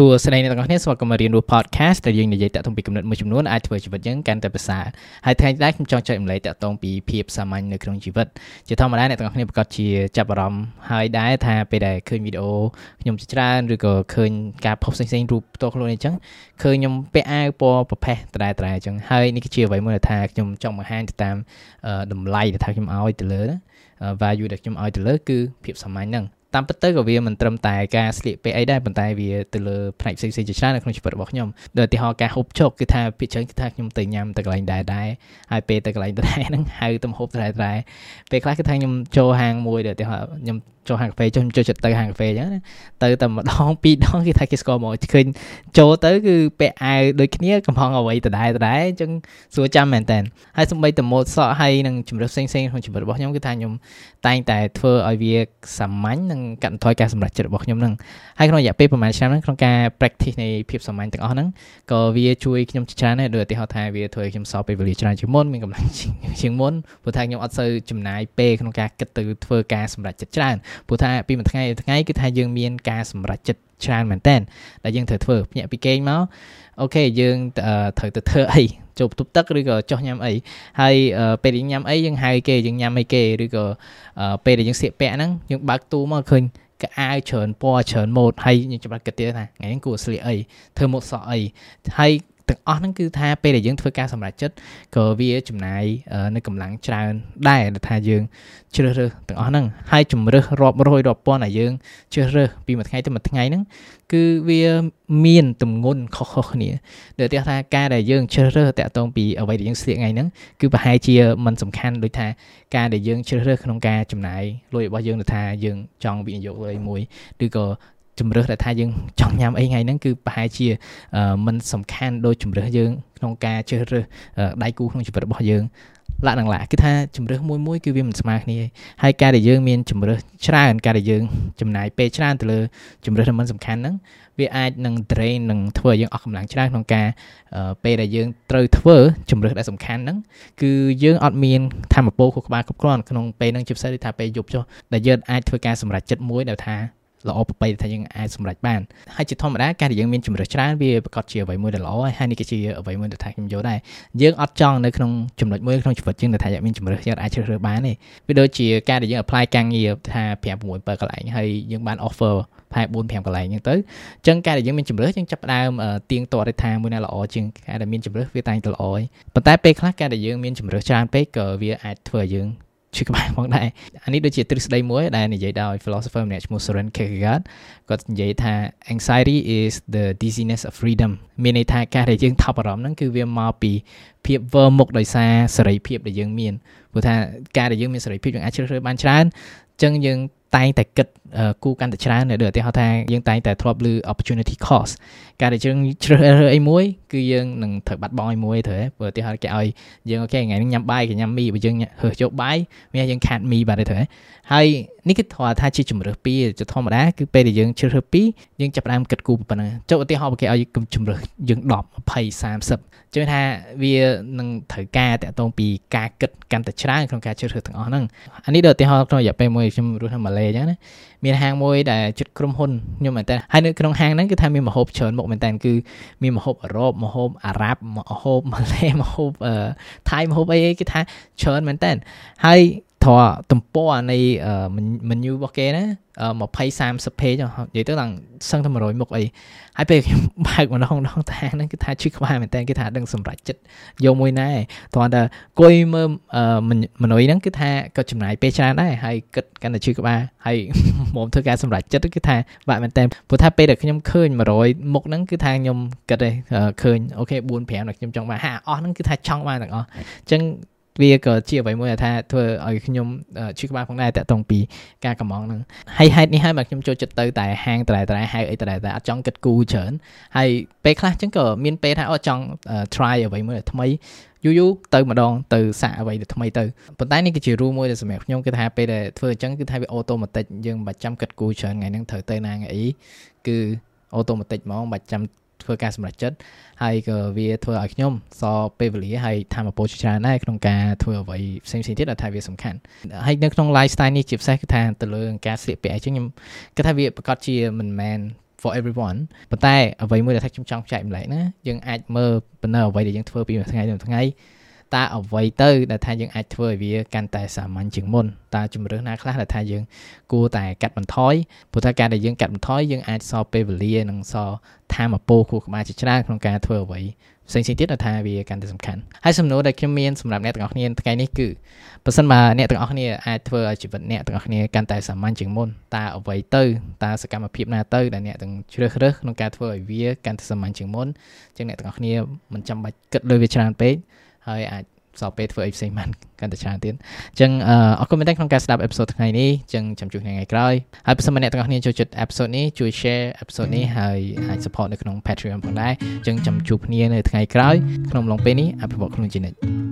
សួស្តីអ្នកទាំងអស់គ្នាស្វាគមន៍មករៀនរស់ podcast ដែលយើងនិយាយតាក់ទងពីគំនិតមួយចំនួនអាចធ្វើជីវិតយើងកាន់តែប្រសើរហើយថ្ងៃនេះខ្ញុំចង់ចែករំលែកតាក់ទងពីភាពសាមញ្ញនៅក្នុងជីវិតជាធម្មតាអ្នកទាំងអស់គ្នាប្រកាសជាចាប់អារម្មណ៍ហើយដែរថាពេលដែលឃើញវីដេអូខ្ញុំជាច្រើនឬក៏ឃើញការផុសផ្សេងៗរូបផ្ទាល់ខ្លួនអីចឹងឃើញខ្ញុំពាក់អាវពណ៌ប្រផេះដដែលៗអញ្ចឹងហើយនេះគឺជាអ្វីមួយដែលថាខ្ញុំចង់បង្ហាញទៅតាមតម្លៃដែលថាខ្ញុំឲ្យទៅលើណា value ដែលខ្ញុំឲ្យទៅលើគឺភាពសាមញ្ញហ្នឹង តាមពិតទៅក៏វាមិនត្រឹមតែការស្លៀកពាក់អីដែរប៉ុន្តែវាទៅលើផ្នែកផ្សេងៗជាច្រើននៅក្នុងជីវិតរបស់ខ្ញុំដូចឧទាហរណ៍ការហូបចុកគឺថាភាគច្រើនគឺថាខ្ញុំទៅញ៉ាំទៅកន្លែងដែរដែរហើយពេលទៅកន្លែងដែរហ្នឹងហៅទៅហូបដែរដែរពេលខ្លះគឺថាខ្ញុំចូលហាងមួយដែលឧទាហរណ៍ខ្ញុំ ចូលហាងកាហ្វេចុះចូលចិត្តទៅហាងកាហ្វេអញ្ចឹងណាទៅតែម្ដងពីរដងគេថាគេស្គាល់មកឃើញចូលទៅគឺពាក់អាវដូចគ្នាកំហងអ្វីដដែលដដែលអញ្ចឹងសួរចាំមែនតើហើយសំបីតម៉ូតសក់ហើយនឹងជំរឿផ្សេងផ្សេងក្នុងជីវិតរបស់ខ្ញុំគឺថាខ្ញុំតែងតែធ្វើឲ្យវាសាមញ្ញនិងកាត់បន្ថយការសម្រេចចិត្តរបស់ខ្ញុំនឹងហើយក្នុងរយៈពេលប្រហែលឆ្នាំហ្នឹងក្នុងការ practice នៃភាពសាមញ្ញទាំងអស់ហ្នឹងក៏វាជួយខ្ញុំច្រើនដែរដូចឧទាហរណ៍ថាវាធ្វើឲ្យខ្ញុំសល់ពេលវេលាច្រើនជាងមុនមានកម្លាំងជាងមុនព្រោះថាខ្ញុំអត់សូវចំណាយពេលក្នុងការគិតទៅធ្វើការសម្រេចចិត្តច្រើនព្រោះថាពីមួយថ្ងៃទៅថ្ងៃគឺថាយើងមានការសម្រេចចិត្តច្រើនមែនតើដែលយើងត្រូវធ្វើភ្ញាក់ពីគេងមកអូខេយើងត្រូវទៅធ្វើអីចូលបន្ទប់ទឹកឬក៏ចុះញ៉ាំអីហើយពេលយើងញ៉ាំអីយើងហៅគេយើងញ៉ាំអីគេឬក៏ពេលដែលយើងស្លៀកពាក់ហ្នឹងយើងបើកទូមកឃើញកៅអាវច្រើនពណ៌ច្រើនម៉ូតហើយយើងច្បាស់គិតទៀតថាថ្ងៃនេះគួរស្លៀកអីធ្វើម៉ូតសក់អីហើយ ទាំងអស់ហ្នឹងគឺថាពេលដែលយើងធ្វើការសម្រេចចិត្តក៏វាចំណាយនៅកម្លាំងច្រើនដែរដែលថាយើងជ្រើសរើសទាំងអស់ហ្នឹងហើយជំរើសរាប់រយរាប់ពាន់ដែលយើងជ្រើសរើសពីមួយថ្ងៃទៅមួយថ្ងៃហ្នឹងគឺវាមានទំងន់ខុសៗគ្នាដូចថាការដែលយើងជ្រើសរើសតាក់ទងពីអ្វីដែលយើងស្លៀកថ្ងៃហ្នឹងគឺប្រហែលជាមិនសំខាន់ដូចថាការដែលយើងជ្រើសរើសក្នុងការចំណាយលុយរបស់យើងទៅថាយើងចង់វិនិយោគលើមួយឬក៏ ជំរើសដែលថាយើងចង់ញ៉ាំអីថ្ងៃហ្នឹងគឺប្រហែលជាมันសំខាន់ដោយជំរើសយើងក្នុងការជ្រើសរើសដៃគូក្នុងជីវិតរបស់យើងឡាក់នឹងឡាក់គឺថាជំរើសមួយមួយគឺវាមិនស្មើគ្នាហើយការដែលយើងមានជំរើសច្រើនការដែលយើងចំណាយពេលច្រើនទៅលើជំរើសដែលមិនសំខាន់ហ្នឹងវាអាចនឹង drain នឹងធ្វើឲ្យយើងអស់កម្លាំងច្រើនក្នុងការពេលដែលយើងត្រូវធ្វើជំរើសដែលសំខាន់ហ្នឹងគឺយើងអត់មានធម៌ពលខួរក្បាលគ្រប់គ្រាន់ក្នុងពេលហ្នឹងជាពិសេសដូចថាពេលយប់ចុះដែលយើងអាចធ្វើការសម្រេចចិត្តមួយដែលថា ល្អប្របីថាយើងអាចសម្រេចបានហើយជាធម្មតាការដែលយើងមានជំរើសច្រើនវាប្រកាសជាអ្វីមួយដែលល្អហើយនេះគឺជាអ្វីមួយដែលថាខ្ញុំយល់ដែរយើងអត់ចង់នៅក្នុងចំណុចមួយក្នុងជីវិតយើងដែលថាយើងមានជំរើសយើងអាចជ្រើសរើសបានទេវាដូចជាការដែលយើង apply ការងារថា5 6 7កន្លែងហើយយើងបាន offer ផែ4 5កន្លែងហ្នឹងទៅអញ្ចឹងការដែលយើងមានជំរើសយើងចាប់ផ្ដើមទៀងទាត់ទៅថាមួយណាល្អជាងការដែលមានជំរើសវាតែងតែល្អហើយប៉ុន្តែពេលខ្លះការដែលយើងមានជំរើសច្រើនពេកក៏វាអាចធ្វើឲ្យយើង ឈឺក្បាលផងដែរអានេះដូចជាទ្រឹស្ដីមួយដែលនិយាយដោយ philosopher ម្នាក់ឈ្មោះ Soren Kierkegaard គាត់និយាយថា anxiety is the dizziness of freedom មានន័យថាការដែលយើងថប់អារម្មណ៍ហ្នឹងគឺវាមកពីភាពវើមុខដោយសារសេរីភាពដែលយើងមានព្រោះថាការដែលយើងមានសេរីភាពយើងអាចជ្រើសរើសបានច្រើនអញ្ចឹងយើងតែងតែគិតគូកាន់តែច្រើនដូចឧទាហរណ៍ថាយើងតែងតែធ្លាប់ឮ opportunity cost ការដែលយើងជ្រើសរើសអីមួយគឺយើងនឹងត្រូវបាត់បង់អីមួយត្រូវព្រោះឧទាហរណ៍គេឲ្យយើងអូខេថ្ងៃនេះញ៉ាំបាយគេញ៉ាំមីបើយើងរើសយកបាយវាយើងខាតមីបាទត្រូវហើយនេះគឺថាថាជាជំរើសពីរជាធម្មតាគឺពេលដែលយើងជ្រើសរើសពីរយើងចាប់ផ្ដើមគិតគូប៉ុណ្ណឹងចុះឧទាហរណ៍បើគេឲ្យជំរើសយើង10 20 30ជឿថាវានឹងត្រូវការតាក់ទងពីការគិតកាន់តែច្រើនក្នុងការជ្រើសរើសទាំងអស់ហ្នឹងអានេះដូចឧទាហរណ៍ក្នុងរយៈពេលមួយខ្ញុំរស់នៅម៉ាឡេអញ្ចឹងណាមានហាងមួយដែលជិតក្រុមហ៊ុនខ្ញុំមែនតើហើយនៅក្នុងហាងហ្នឹងគឺថាមានម្ហូបច្រើនមុខមែនតើគឺមានម្ហូបអឺរ៉ុបម្ហូបអារ៉ាប់ម្ហូបម៉ាឡេម្ហូបថៃម្ហូបអីគេថាច្រើនមែនតើហើយ ធរទំព័រនៃ menu របស់គេណា20 30 page និយាយទៅឡើងសឹងតែ100មុខអីហើយពេលខ្ញុំបើកម្ដងម្ដងតាហ្នឹងគឺថាឈឺក្បាលមែនតើគេថាដឹងសម្រាប់ចិត្តយកមួយណែគ្រាន់តែគួយមើលមនុស្សហ្នឹងគឺថាក៏ចំណាយពេលច្រើនដែរហើយគិតកាន់តែឈឺក្បាលហើយមុំធ្វើការសម្រាប់ចិត្តគឺថាបាក់មែនតើព្រោះថាពេលដែលខ្ញុំឃើញ100មុខហ្នឹងគឺថាខ្ញុំគិតទេឃើញអូខេ4 5ដែលខ្ញុំចង់បានហាអស់ហ្នឹងគឺថាចង់បានទាំងអស់អញ្ចឹង វាក៏ជាអ្វីមួយថាធ្វើឲ្យខ្ញុំឈឺក្បាលផងដែរតាក់ទងពីការកំងហ្នឹងហើយហេតុនេះហើយបាទខ្ញុំចូលចិត្តទៅតែហាងតែតែហៅអីតែតែអត់ចង់គិតគូរច្រើនហើយពេលខ្លះចឹងក៏មានពេលថាអត់ចង់ try អ្វីមួយថ្មីយូរយូរទៅម្ដងទៅសាកអ្វីដែលថ្មីទៅប៉ុន្តែនេះគឺជារូមួយដែលសម្រាប់ខ្ញុំគឺថាពេលដែលធ្វើអញ្ចឹងគឺថាវាអូតូម៉ាទិកយើងមិនបាច់ចាំគិតគូរច្រើនថ្ងៃហ្នឹងត្រូវទៅណាថ្ងៃអីគឺអូតូម៉ាទិកហ្មងបាច់ចាំ ធ្វើការសម្រេចចិត្តហើយក៏វាធ្វើឲ្យខ្ញុំសពេលវេលាហើយធម៌ពលច្រើនដែរក្នុងការធ្វើអ្វីផ្សេងៗទៀតដែលថាវាសំខាន់ហើយនៅក្នុង lifestyle នេះជាពិសេសគឺថាទៅលើការស្លៀកពាក់អញ្ចឹងខ្ញុំគិតថាវាប្រកាសជាមិនមែន for everyone ប៉ុន្តែអ្វីមួយដែលថាខ្ញុំចង់ចែកម្លែកណាយើងអាចមើលប៉ុណ្ណឹងអ្វីដែលយើងធ្វើពីមួយថ្ងៃទៅមួយថ្ងៃ តើអ្វីទៅដែលថាយើងអាចធ្វើឲ្យវាកាន់តែសាមញ្ញជាងមុនតើជំរឿនណាខ្លះដែលថាយើងគួរតែកាត់បន្ថយព្រោះថាការដែលយើងកាត់បន្ថយយើងអាចសល់ពេលវេលានិងសល់ធម៌ពលខួរក្បាលជាច្រើនក្នុងការធ្វើអ្វីផ្សេងៗទៀតថាវាកាន់តែសំខាន់ហើយសំណួរដែលខ្ញុំមានសម្រាប់អ្នកទាំងអស់គ្នាថ្ងៃនេះគឺបើសិនបើអ្នកទាំងអស់គ្នាអាចធ្វើឲ្យជីវិតអ្នកទាំងអស់គ្នាកាន់តែសាមញ្ញជាងមុនតើអ្វីទៅតើសកម្មភាពណាទៅដែលអ្នកទាំងជ្រើសរើសក្នុងការធ្វើឲ្យវាកាន់តែសាមញ្ញជាងមុនចឹងអ្នកទាំងអស់គ្នាមិនចាំបាច់គិតលើវាច្រើនពេក ហើយអាចសល់ពេលធ្វើអីផ្សេងបានកាន់តែច្រើនទៀតអញ្ចឹងអរគុណមែនទែនក្នុងការស្ដាប់អេពីសូតថ្ងៃនេះអញ្ចឹងចាំជួបថ្ងៃក្រោយហើយបើសិនមកអ្នកទាំងអស់គ្នាចូលចិត្តអេពីសូតនេះជួយ share អេពីសូតនេះហើយអាច support នៅក្នុង Patreon ផងដែរអញ្ចឹងចាំជួបគ្នានៅថ្ងៃក្រោយក្នុងឡងពេលនេះអភិវឌ្ឍខ្លួនជានិច្ច